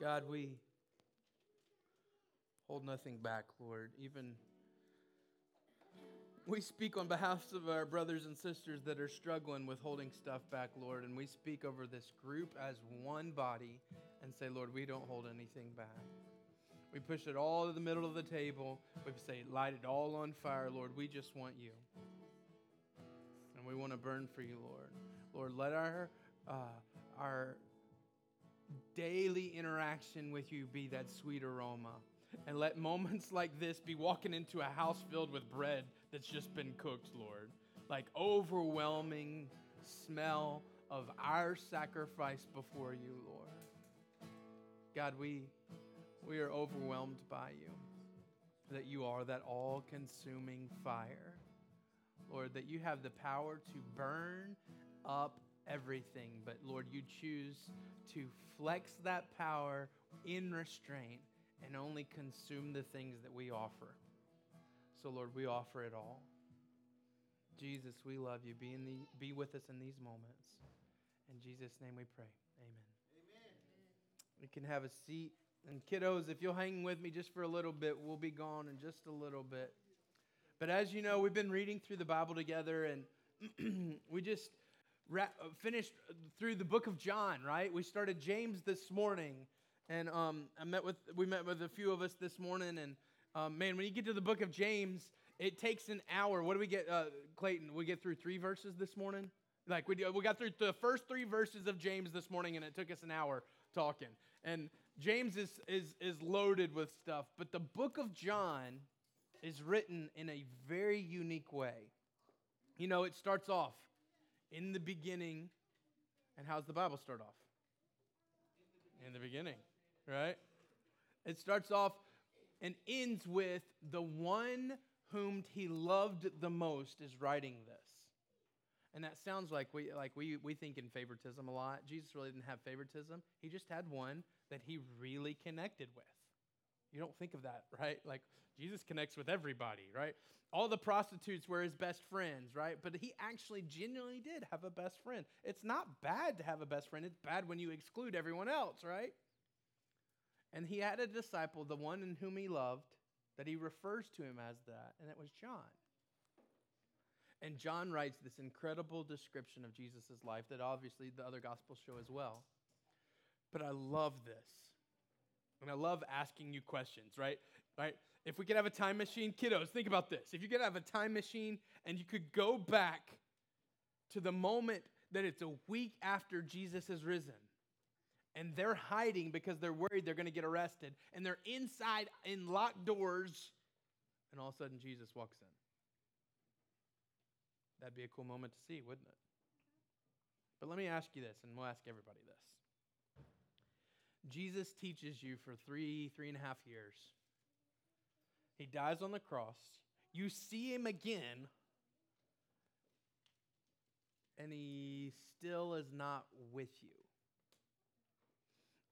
God, we hold nothing back, Lord. Even we speak on behalf of our brothers and sisters that are struggling with holding stuff back, Lord, and we speak over this group as one body and say, Lord, we don't hold anything back. We push it all to the middle of the table. We say, light it all on fire, Lord. We just want you. And we want to burn for you, Lord. Lord, let our, uh, our daily interaction with you be that sweet aroma. And let moments like this be walking into a house filled with bread that's just been cooked, Lord. Like overwhelming smell of our sacrifice before you, Lord. God, we, we are overwhelmed by you, that you are that all consuming fire. Lord, that you have the power to burn up everything, but Lord, you choose to flex that power in restraint and only consume the things that we offer. So, Lord, we offer it all. Jesus, we love you. Be, in the, be with us in these moments. In Jesus' name we pray. Amen. Amen. We can have a seat. And kiddos, if you'll hang with me just for a little bit, we'll be gone in just a little bit. But as you know, we've been reading through the Bible together, and we just ra- finished through the book of John, right? We started James this morning, and um, I met with we met with a few of us this morning, and um, man, when you get to the book of James, it takes an hour. What do we get, uh, Clayton? We get through three verses this morning. Like we we got through the first three verses of James this morning, and it took us an hour talking. And James is is is loaded with stuff, but the book of John is written in a very unique way. You know, it starts off in the beginning, and how's the Bible start off? In the beginning, right? It starts off and ends with the one whom he loved the most is writing this. And that sounds like we like we, we think in favoritism a lot. Jesus really didn't have favoritism. He just had one that he really connected with. You don't think of that, right? Like Jesus connects with everybody, right? All the prostitutes were his best friends, right? But he actually genuinely did have a best friend. It's not bad to have a best friend, it's bad when you exclude everyone else, right? And he had a disciple, the one in whom he loved, that he refers to him as that, and it was John. And John writes this incredible description of Jesus' life that obviously the other gospels show as well. But I love this. And I love asking you questions, right? Right? If we could have a time machine, kiddos, think about this. If you could have a time machine and you could go back to the moment that it's a week after Jesus has risen, and they're hiding because they're worried they're going to get arrested, and they're inside in locked doors, and all of a sudden Jesus walks in. That'd be a cool moment to see, wouldn't it? But let me ask you this, and we'll ask everybody this. Jesus teaches you for three, three and a half years. He dies on the cross. You see him again, and he still is not with you.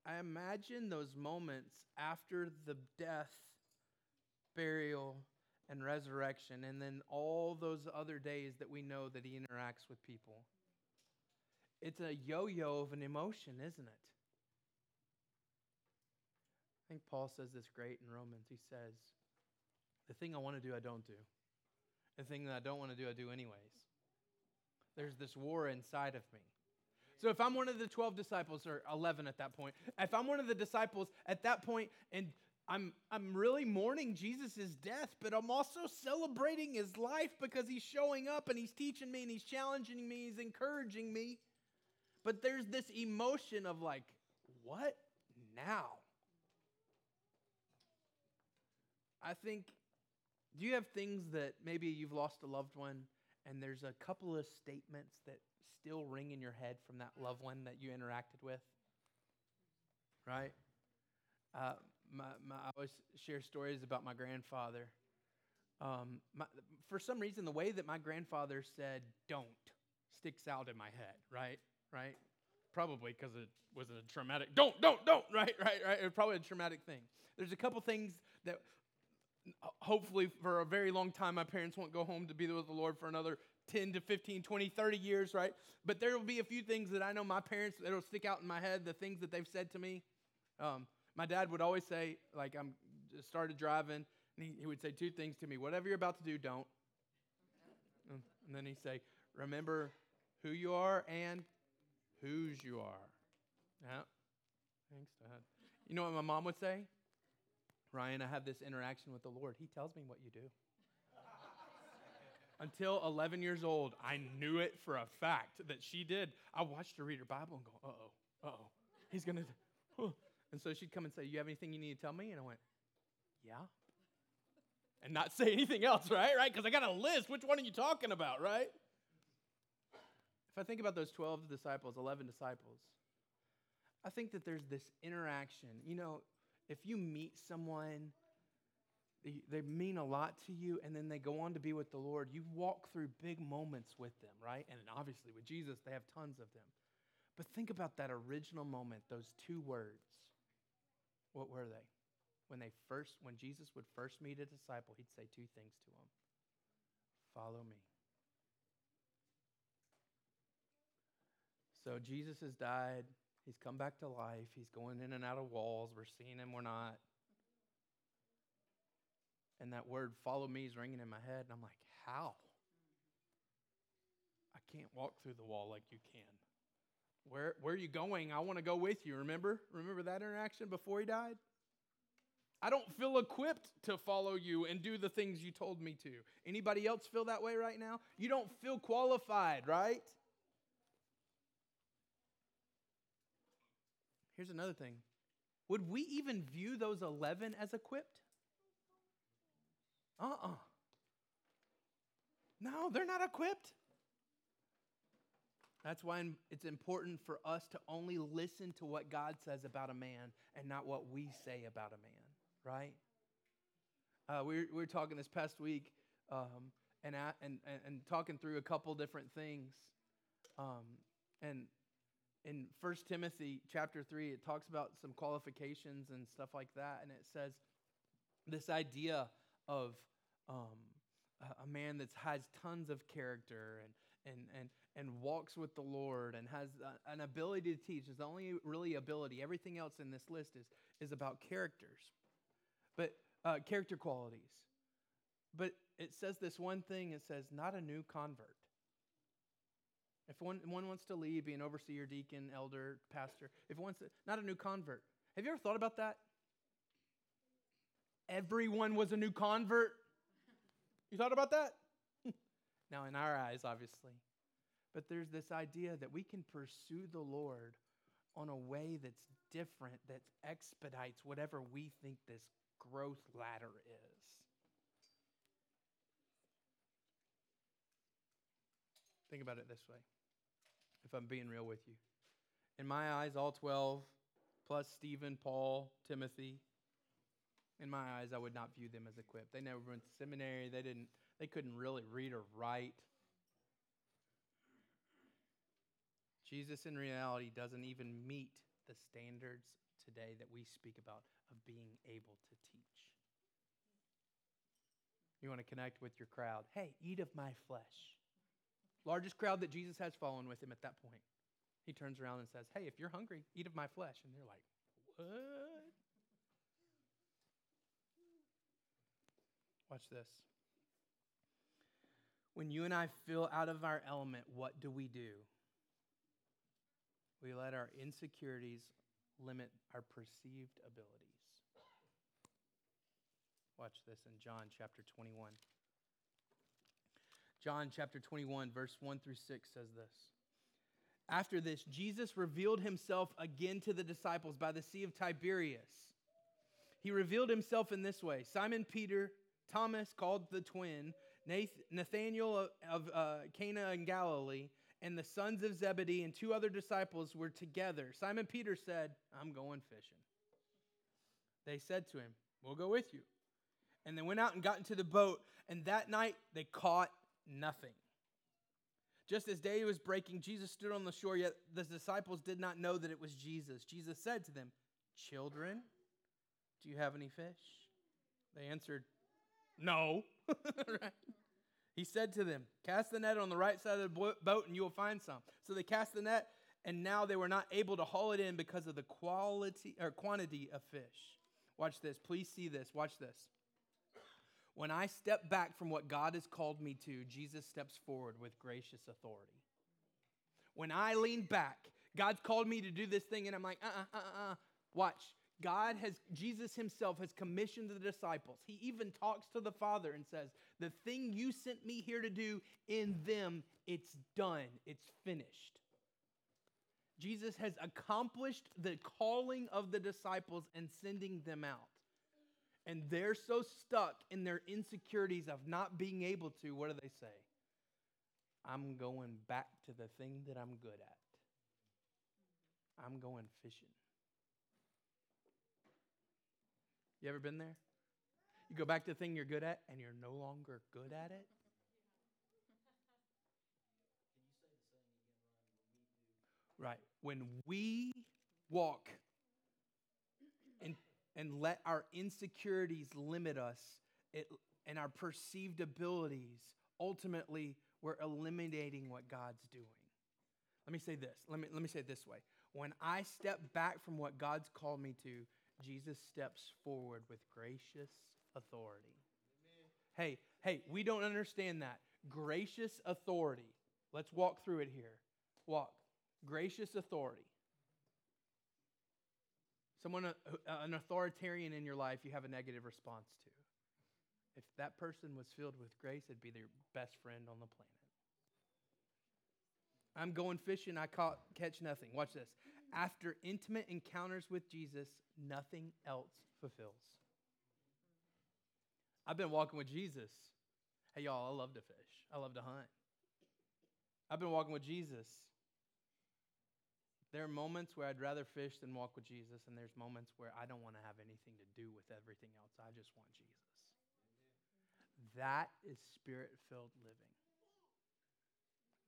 I imagine those moments after the death, burial, and resurrection, and then all those other days that we know that he interacts with people. It's a yo yo of an emotion, isn't it? Think Paul says this great in Romans. He says, The thing I want to do, I don't do. The thing that I don't want to do, I do anyways. There's this war inside of me. So if I'm one of the 12 disciples, or 11 at that point, if I'm one of the disciples at that point and I'm, I'm really mourning Jesus' death, but I'm also celebrating his life because he's showing up and he's teaching me and he's challenging me, he's encouraging me. But there's this emotion of like, what now? I think, do you have things that maybe you've lost a loved one and there's a couple of statements that still ring in your head from that loved one that you interacted with? Right? Uh, my, my, I always share stories about my grandfather. Um, my, for some reason, the way that my grandfather said "don't" sticks out in my head. Right, right. Probably because it was a traumatic. Don't, don't, don't. Right, right, right. It was probably a traumatic thing. There's a couple things that hopefully for a very long time my parents won't go home to be with the lord for another 10 to 15 20 30 years right but there will be a few things that i know my parents that'll stick out in my head the things that they've said to me Um, my dad would always say, like, I'm just started driving, and he, he would say two things to me whatever you're about to do, don't. And then he'd say, remember who you are and whose you are. Yeah. Thanks, Dad. You know what my mom would say? Ryan, I have this interaction with the Lord. He tells me what you do. Until 11 years old, I knew it for a fact that she did. I watched her read her Bible and go, uh oh, uh oh. He's going to. And so she'd come and say, You have anything you need to tell me? And I went, Yeah. And not say anything else, right? Right? Because I got a list. Which one are you talking about, right? If I think about those 12 disciples, 11 disciples, I think that there's this interaction. You know, if you meet someone, they mean a lot to you, and then they go on to be with the Lord, you walk through big moments with them, right? And obviously with Jesus, they have tons of them. But think about that original moment, those two words. What were they? When they first, when Jesus would first meet a disciple, he'd say two things to him. Follow me. So Jesus has died. He's come back to life. He's going in and out of walls. We're seeing him, we're not. And that word, follow me, is ringing in my head. And I'm like, how? I can't walk through the wall like you can. Where, where are you going? I want to go with you. Remember? Remember that interaction before he died? I don't feel equipped to follow you and do the things you told me to. Anybody else feel that way right now? You don't feel qualified, right? Here's another thing. Would we even view those 11 as equipped? Uh uh-uh. uh No, they're not equipped. That's why it's important for us to only listen to what God says about a man and not what we say about a man, right? Uh, we, were, we were talking this past week um, and, and, and, and, talking through a couple different things. Um, and in 1 Timothy chapter 3, it talks about some qualifications and stuff like that. And it says this idea of um, a man that has tons of character and, and, and, and walks with the Lord and has an ability to teach is the only really ability. Everything else in this list is, is about characters, but uh, character qualities. But it says this one thing it says, not a new convert. If one, one wants to lead, be an overseer, deacon, elder, pastor, if one wants not a new convert. Have you ever thought about that? Everyone was a new convert. You thought about that? now, in our eyes, obviously, but there's this idea that we can pursue the Lord on a way that's different, that expedites whatever we think this growth ladder is. Think about it this way, if I'm being real with you. In my eyes, all 12, plus Stephen, Paul, Timothy, in my eyes, I would not view them as equipped. They never went to seminary. They didn't. They couldn't really read or write. Jesus, in reality, doesn't even meet the standards today that we speak about of being able to teach. You want to connect with your crowd. Hey, eat of my flesh. Largest crowd that Jesus has following with him at that point. He turns around and says, Hey, if you're hungry, eat of my flesh. And they're like, What? Watch this. When you and I feel out of our element, what do we do? We let our insecurities limit our perceived abilities. Watch this in John chapter 21. John chapter 21, verse 1 through 6 says this. After this, Jesus revealed himself again to the disciples by the Sea of Tiberias. He revealed himself in this way Simon Peter, Thomas, called the twin, Nathanael of, of uh, Cana in Galilee, and the sons of Zebedee and two other disciples were together. Simon Peter said, I'm going fishing. They said to him, We'll go with you. And they went out and got into the boat, and that night they caught nothing. Just as day was breaking, Jesus stood on the shore, yet the disciples did not know that it was Jesus. Jesus said to them, Children, do you have any fish? They answered, No. right? He said to them, Cast the net on the right side of the boat and you will find some. So they cast the net and now they were not able to haul it in because of the quality or quantity of fish. Watch this. Please see this. Watch this. When I step back from what God has called me to, Jesus steps forward with gracious authority. When I lean back, God's called me to do this thing, and I'm like, uh uh uh uh. Watch. God has, Jesus himself has commissioned the disciples. He even talks to the Father and says, The thing you sent me here to do in them, it's done, it's finished. Jesus has accomplished the calling of the disciples and sending them out. And they're so stuck in their insecurities of not being able to, what do they say? I'm going back to the thing that I'm good at. I'm going fishing. You ever been there? You go back to the thing you're good at and you're no longer good at it? Right. When we walk and, let our insecurities limit us it, and our perceived abilities, ultimately, we're eliminating what God's doing. Let me say this. Let me, let me say it this way. When I step back from what God's called me to, Jesus steps forward with gracious authority. Amen. Hey, hey, we don't understand that. Gracious authority. Let's walk through it here. Walk gracious authority. Someone, uh, an authoritarian in your life, you have a negative response to. If that person was filled with grace, it'd be their best friend on the planet. I'm going fishing, I caught, catch nothing. Watch this. After intimate encounters with Jesus, nothing else fulfills. I've been walking with Jesus. Hey, y'all, I love to fish, I love to hunt. I've been walking with Jesus. There are moments where I'd rather fish than walk with Jesus, and there's moments where I don't want to have anything to do with everything else. I just want Jesus. That is spirit filled living.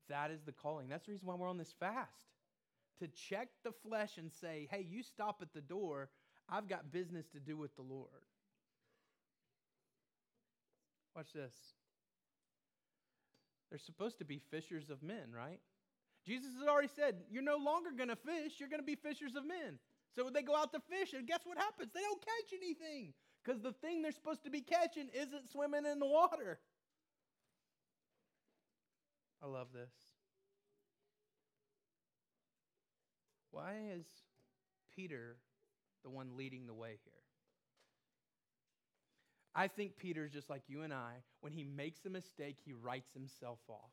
That is the calling. That's the reason why we're on this fast. To check the flesh and say, hey, you stop at the door. I've got business to do with the Lord. Watch this. They're supposed to be fishers of men, right? Jesus has already said, You're no longer going to fish, you're going to be fishers of men. So they go out to fish, and guess what happens? They don't catch anything because the thing they're supposed to be catching isn't swimming in the water. I love this. Why is Peter the one leading the way here? I think Peter's just like you and I. When he makes a mistake, he writes himself off.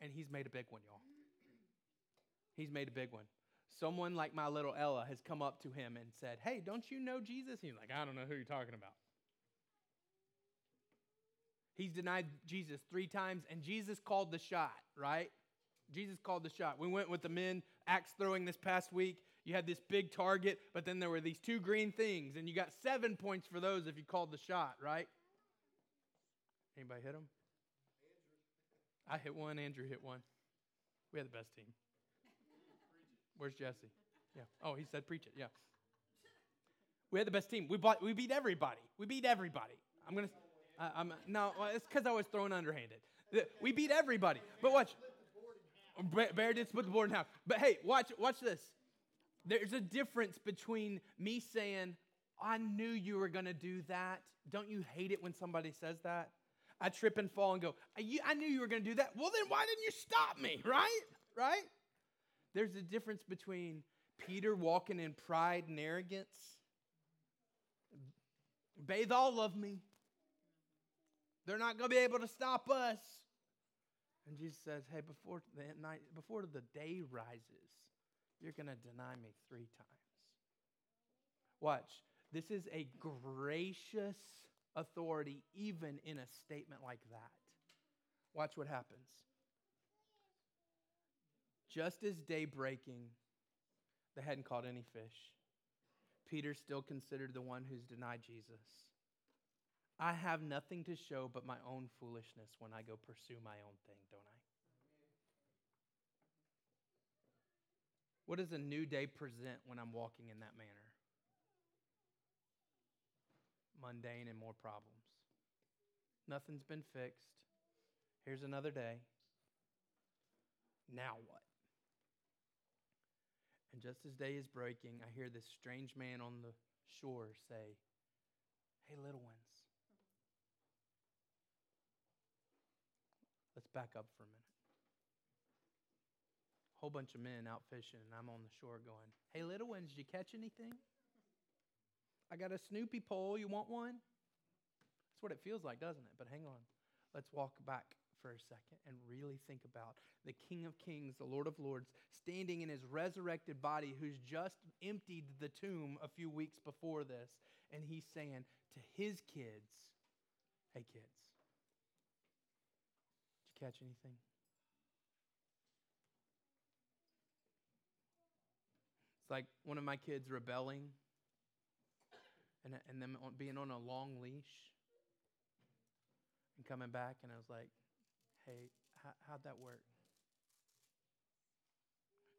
And he's made a big one, y'all. He's made a big one. Someone like my little Ella has come up to him and said, Hey, don't you know Jesus? He's like, I don't know who you're talking about. He's denied Jesus three times, and Jesus called the shot, right? Jesus called the shot. We went with the men axe throwing this past week. You had this big target, but then there were these two green things, and you got seven points for those if you called the shot, right? Anybody hit them? I hit one, Andrew hit one. We had the best team. Where's Jesse? Yeah. Oh, he said preach it. Yeah. We had the best team. We bought. We beat everybody. We beat everybody. I'm gonna. Uh, I'm no. It's because I was thrown underhanded. We beat everybody. But watch. Bear did split the board in half. But hey, watch. Watch this. There's a difference between me saying, "I knew you were gonna do that." Don't you hate it when somebody says that? I trip and fall and go, "I knew you were gonna do that." Well, then why didn't you stop me? Right? Right? There's a difference between Peter walking in pride and arrogance. Bathe all of me. They're not going to be able to stop us. And Jesus says, Hey, before the night, before the day rises, you're going to deny me three times. Watch. This is a gracious authority, even in a statement like that. Watch what happens. Just as day breaking, they hadn't caught any fish. Peter still considered the one who's denied Jesus. I have nothing to show but my own foolishness when I go pursue my own thing, don't I? What does a new day present when I'm walking in that manner? Mundane and more problems. Nothing's been fixed. Here's another day. Now what? And just as day is breaking, I hear this strange man on the shore say, Hey, little ones. Let's back up for a minute. Whole bunch of men out fishing, and I'm on the shore going, Hey, little ones, did you catch anything? I got a Snoopy pole. You want one? That's what it feels like, doesn't it? But hang on. Let's walk back for a second and really think about the King of Kings, the Lord of Lords, standing in his resurrected body, who's just emptied the tomb a few weeks before this. And he's saying to his kids, Hey, kids, did you catch anything? It's like one of my kids rebelling and, and them being on a long leash and coming back, and I was like, hey, how, how'd that work?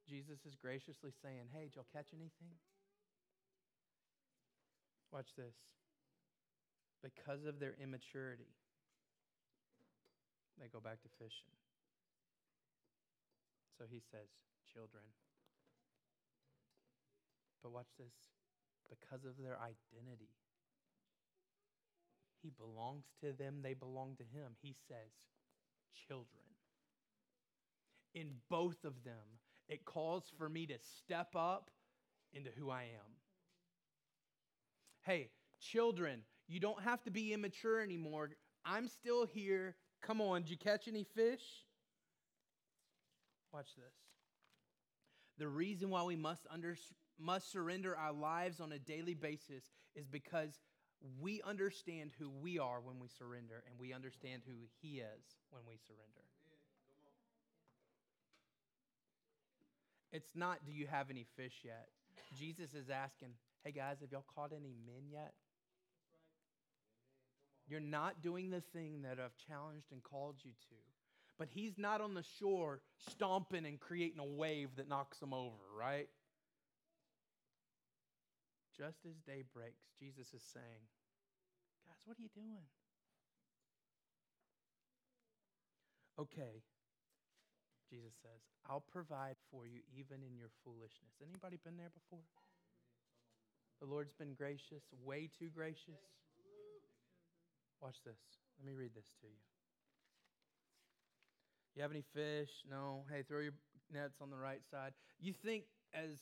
Jesus is graciously saying, hey, did y'all catch anything? Watch this. Because of their immaturity, they go back to fishing. So he says, children. But watch this because of their identity. He belongs to them, they belong to him. He says, children. In both of them, it calls for me to step up into who I am. Hey, children, you don't have to be immature anymore. I'm still here. Come on, did you catch any fish? Watch this. The reason why we must under, must surrender our lives on a daily basis is because we understand who we are when we surrender, and we understand who He is when we surrender. It's not, do you have any fish yet? Jesus is asking, hey guys, have y'all caught any men yet? You're not doing the thing that I've challenged and called you to. But he's not on the shore stomping and creating a wave that knocks them over, right? Just as day breaks, Jesus is saying, Guys, what are you doing? Okay. Jesus says, I'll provide for you even in your foolishness. Anybody been there before? The Lord's been gracious, way too gracious. Watch this. Let me read this to you. You have any fish? No. Hey, throw your nets on the right side. You think as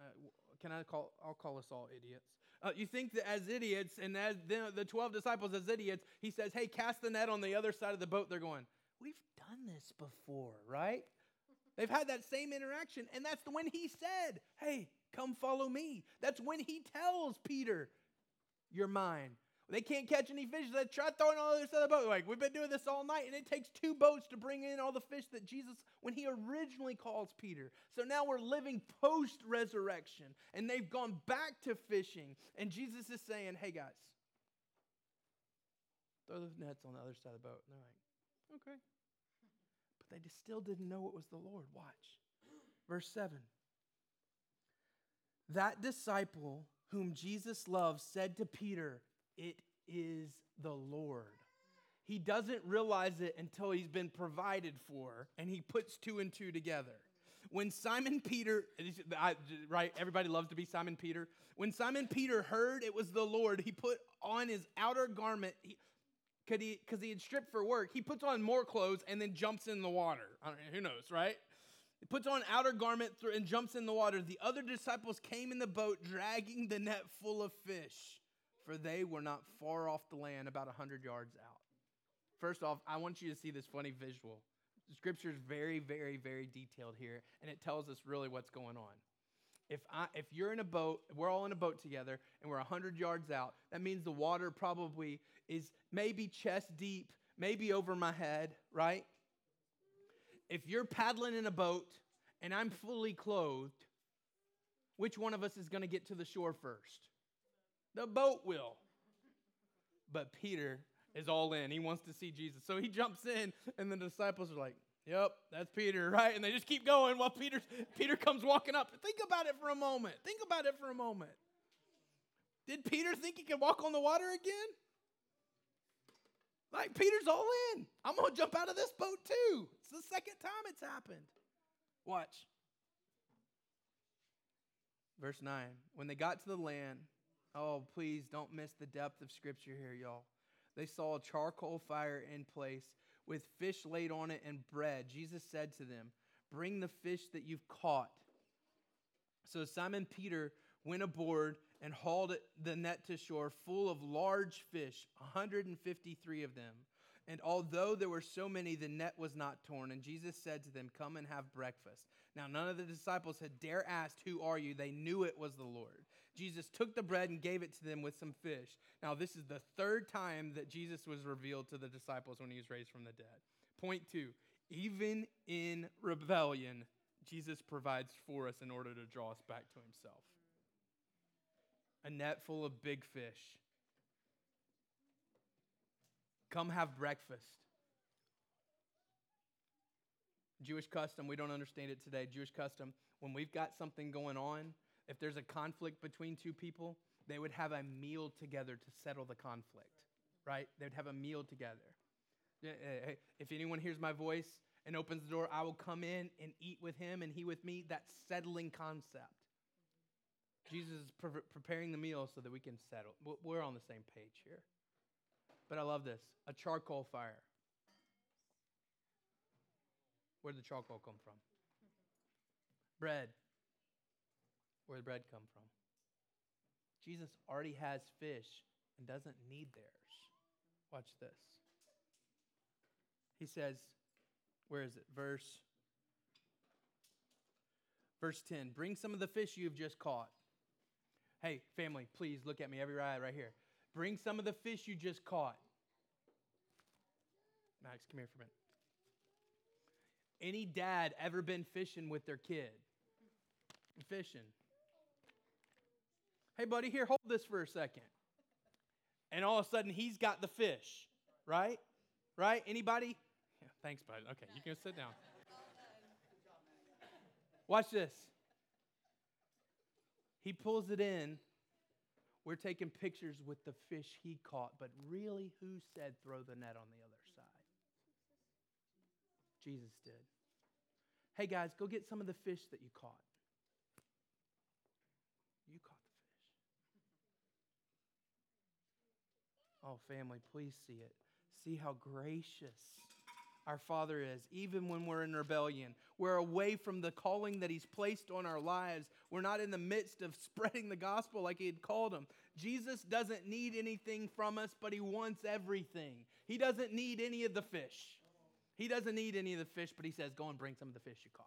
uh, can I call? I'll call us all idiots. Uh, you think that as idiots, and as the, the 12 disciples as idiots, he says, Hey, cast the net on the other side of the boat. They're going, We've done this before, right? They've had that same interaction. And that's when he said, Hey, come follow me. That's when he tells Peter, You're mine. They can't catch any fish. They try throwing all this other side of the boat. Like, we've been doing this all night, and it takes two boats to bring in all the fish that Jesus, when he originally calls Peter. So now we're living post resurrection, and they've gone back to fishing. And Jesus is saying, hey, guys, throw the nets on the other side of the boat. And they're like, okay. But they still didn't know it was the Lord. Watch. Verse 7. That disciple whom Jesus loved said to Peter, it is the Lord. He doesn't realize it until he's been provided for and he puts two and two together. When Simon Peter, right, everybody loves to be Simon Peter. When Simon Peter heard it was the Lord, he put on his outer garment, because he, he, had stripped for work, he puts on more clothes and then jumps in the water. who knows, right? He puts on outer garment and jumps in the water. The other disciples came in the boat dragging the net full of fish for they were not far off the land, about a 100 yards out. First off, I want you to see this funny visual. The scripture is very, very, very detailed here, and it tells us really what's going on. If, I, if you're in a boat, we're all in a boat together, and we're 100 yards out, that means the water probably is maybe chest deep, maybe over my head, right? If you're paddling in a boat and I'm fully clothed, which one of us is going to get to the shore first? The boat will. But Peter is all in. He wants to see Jesus. So he jumps in, and the disciples are like, Yep, that's Peter, right? And they just keep going while Peter, Peter comes walking up. Think about it for a moment. Think about it for a moment. Did Peter think he could walk on the water again? Like, Peter's all in. I'm going to jump out of this boat too. It's the second time it's happened. Watch. Verse 9. When they got to the land, oh, please don't miss the depth of scripture here, y'all. They saw a charcoal fire in place with fish laid on it and bread. Jesus said to them, Bring the fish that you've caught. So Simon Peter went aboard and hauled the net to shore full of large fish, 153 of them. And although there were so many, the net was not torn. And Jesus said to them, Come and have breakfast. Now, none of the disciples had dare asked, Who are you? They knew it was the Lord. Jesus took the bread and gave it to them with some fish. Now, this is the third time that Jesus was revealed to the disciples when he was raised from the dead. Point two even in rebellion, Jesus provides for us in order to draw us back to himself. A net full of big fish. Come have breakfast. Jewish custom, we don't understand it today. Jewish custom, when we've got something going on, if there's a conflict between two people, they would have a meal together to settle the conflict, right? They'd have a meal together. Eh, eh, if anyone hears my voice and opens the door, I will come in and eat with him and he with me. That settling concept. Jesus is pre- preparing the meal so that we can settle. We're on the same page here. But I love this a charcoal fire. Where did the charcoal come from? Bread. Where did bread come from? Jesus already has fish and doesn't need theirs. Watch this. He says, where is it? Verse verse 10. Bring some of the fish you've just caught. Hey, family, please look at me every eye right here. Bring some of the fish you just caught. Max, come here for a minute. Any dad ever been fishing with their kid? Fishing. Hey, buddy, here, hold this for a second. And all of a sudden, he's got the fish, right? Right? Anybody? Yeah, thanks, bud. Okay, you can sit down. Watch this. He pulls it in. We're taking pictures with the fish he caught, but really, who said throw the net on the other side? Jesus did. Hey, guys, go get some of the fish that you caught. You caught the fish. Oh, family, please see it. See how gracious our Father is, even when we're in rebellion. We're away from the calling that He's placed on our lives. We're not in the midst of spreading the gospel like He had called them. Jesus doesn't need anything from us, but He wants everything. He doesn't need any of the fish. He doesn't need any of the fish, but He says, Go and bring some of the fish you caught.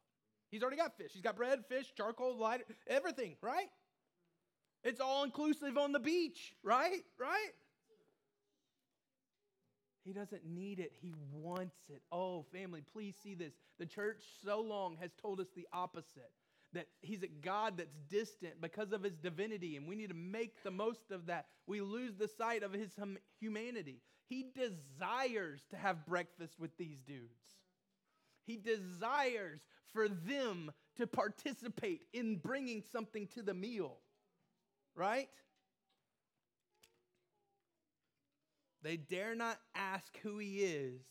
He's already got fish. He's got bread, fish, charcoal, light, everything, right? It's all inclusive on the beach, right? Right? He doesn't need it, he wants it. Oh, family, please see this. The church so long has told us the opposite that he's a God that's distant because of his divinity, and we need to make the most of that. We lose the sight of his hum- humanity. He desires to have breakfast with these dudes, he desires for them to participate in bringing something to the meal, right? They dare not ask who he is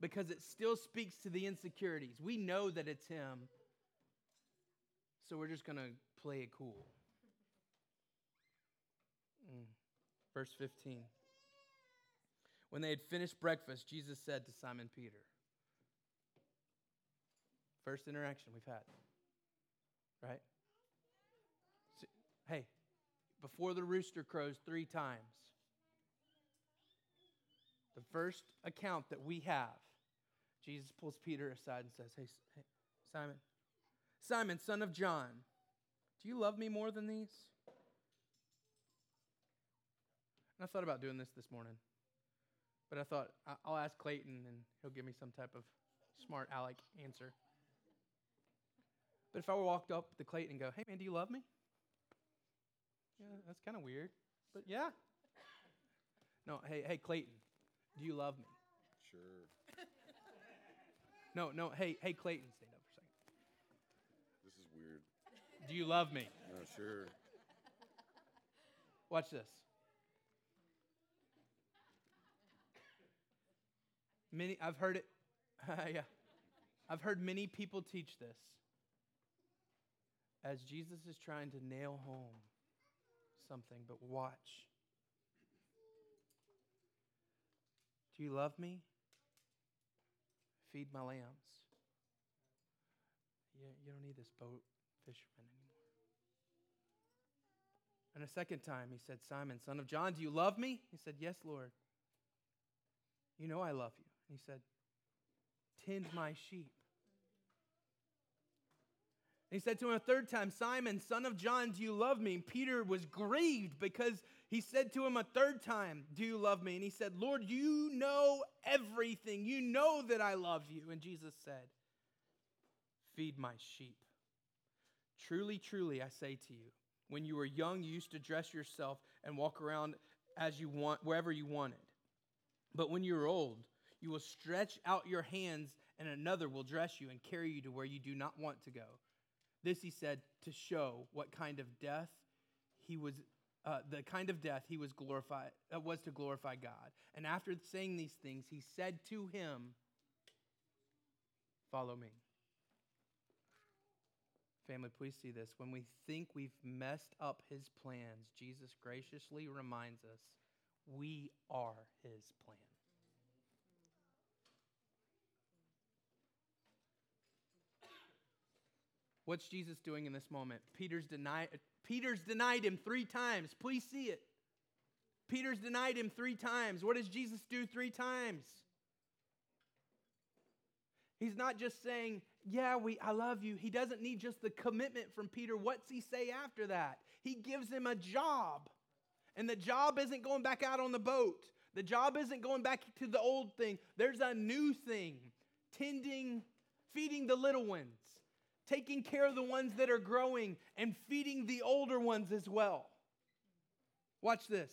because it still speaks to the insecurities. We know that it's him, so we're just going to play it cool. Mm. Verse 15. When they had finished breakfast, Jesus said to Simon Peter, First interaction we've had, right? Hey, before the rooster crows three times, the first account that we have, Jesus pulls Peter aside and says, Hey, hey Simon, Simon, son of John, do you love me more than these? And I thought about doing this this morning, but I thought I'll ask Clayton and he'll give me some type of smart aleck answer. But if I walked up to Clayton and go, Hey man, do you love me? Yeah, that's kind of weird, but yeah. No, hey, hey, Clayton, do you love me? Sure. No, no. Hey, hey, Clayton, stand up for a second. This is weird. Do you love me? No, sure. Watch this. Many, I've heard it. yeah, I've heard many people teach this. as Jesus is trying to nail home something, but watch. You love me? Feed my lambs. You, you don't need this boat fisherman anymore. And a second time he said, Simon, son of John, do you love me? He said, Yes, Lord. You know I love you. And he said, Tend my sheep. And he said to him a third time, Simon, son of John, do you love me? And Peter was grieved because he said to him a third time, Do you love me? And he said, Lord, you know everything. You know that I love you. And Jesus said, Feed my sheep. Truly, truly, I say to you, when you were young, you used to dress yourself and walk around as you want, wherever you wanted. But when you're old, you will stretch out your hands, and another will dress you and carry you to where you do not want to go. This he said to show what kind of death he was, uh, the kind of death he was glorified uh, was to glorify God. And after saying these things, he said to him, "Follow me." Family, please see this. When we think we've messed up his plans, Jesus graciously reminds us we are his plan. What's Jesus doing in this moment? Peter's denied, Peter's denied him three times. Please see it. Peter's denied him three times. What does Jesus do three times? He's not just saying, Yeah, we, I love you. He doesn't need just the commitment from Peter. What's he say after that? He gives him a job. And the job isn't going back out on the boat, the job isn't going back to the old thing. There's a new thing tending, feeding the little ones taking care of the ones that are growing and feeding the older ones as well. Watch this.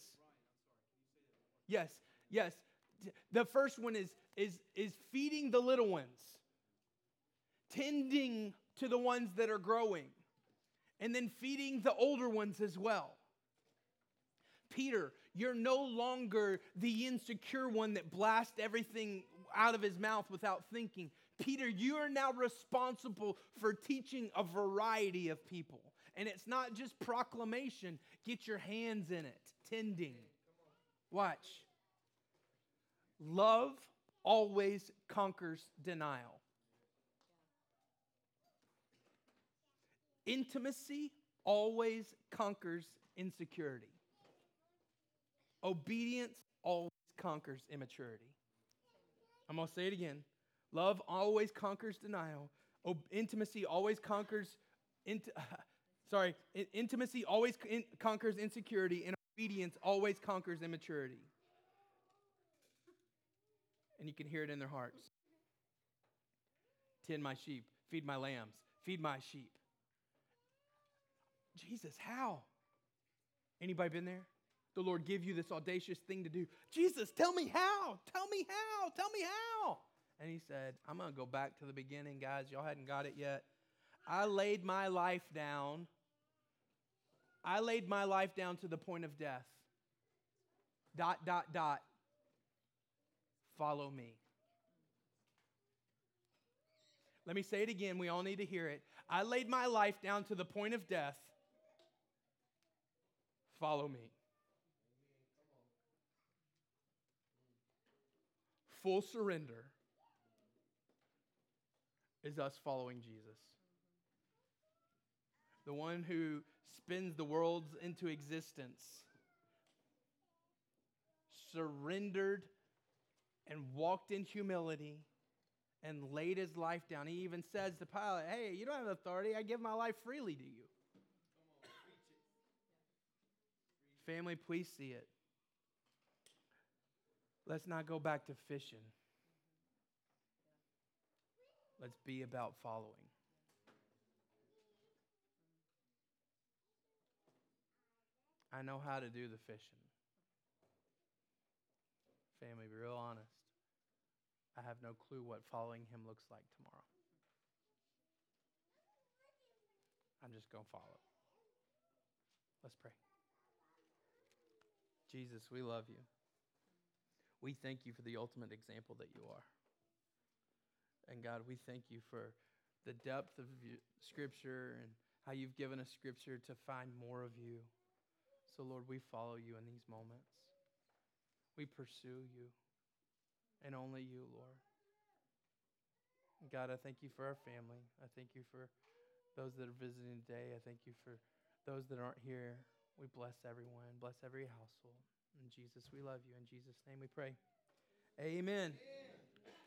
Yes, yes. The first one is, is, is feeding the little ones, tending to the ones that are growing, and then feeding the older ones as well. Peter, you're no longer the insecure one that blasts everything out of his mouth without thinking. Peter, you are now responsible for teaching a variety of people. And it's not just proclamation, get your hands in it, tending. Watch. Love always conquers denial. Intimacy always conquers insecurity. Obedience always conquers immaturity. I'm going to say it again. Love always conquers denial. intimacy always conquers. Int- sorry, intimacy always in- conquers insecurity, and obedience always conquers immaturity. And you can hear it in their hearts. Tend my sheep, feed my lambs, feed my sheep. Jesus, how? Anybody been there? The Lord give you this audacious thing to do. Jesus, tell me how. Tell me how. Tell me how. And he said, I'm going to go back to the beginning, guys. Y'all hadn't got it yet. I laid my life down. I laid my life down to the point of death. Dot, dot, dot. Follow me. Let me say it again. We all need to hear it. I laid my life down to the point of death. Follow me. Full surrender is us following Jesus. The one who spins the worlds into existence, surrendered and walked in humility and laid his life down. He even says to Pilate, Hey, you don't have authority. I give my life freely to you. Family, please see it. Let's not go back to fishing. Let's be about following. I know how to do the fishing. Family, be real honest. I have no clue what following him looks like tomorrow. I'm just going to follow. Let's pray. Jesus, we love you. We thank you for the ultimate example that you are. And God, we thank you for the depth of Scripture and how you've given us scripture to find more of you. So, Lord, we follow you in these moments. We pursue you and only you, Lord. God, I thank you for our family. I thank you for those that are visiting today. I thank you for those that aren't here. We bless everyone, bless every household. In Jesus, we love you. In Jesus' name we pray. Amen. Amen.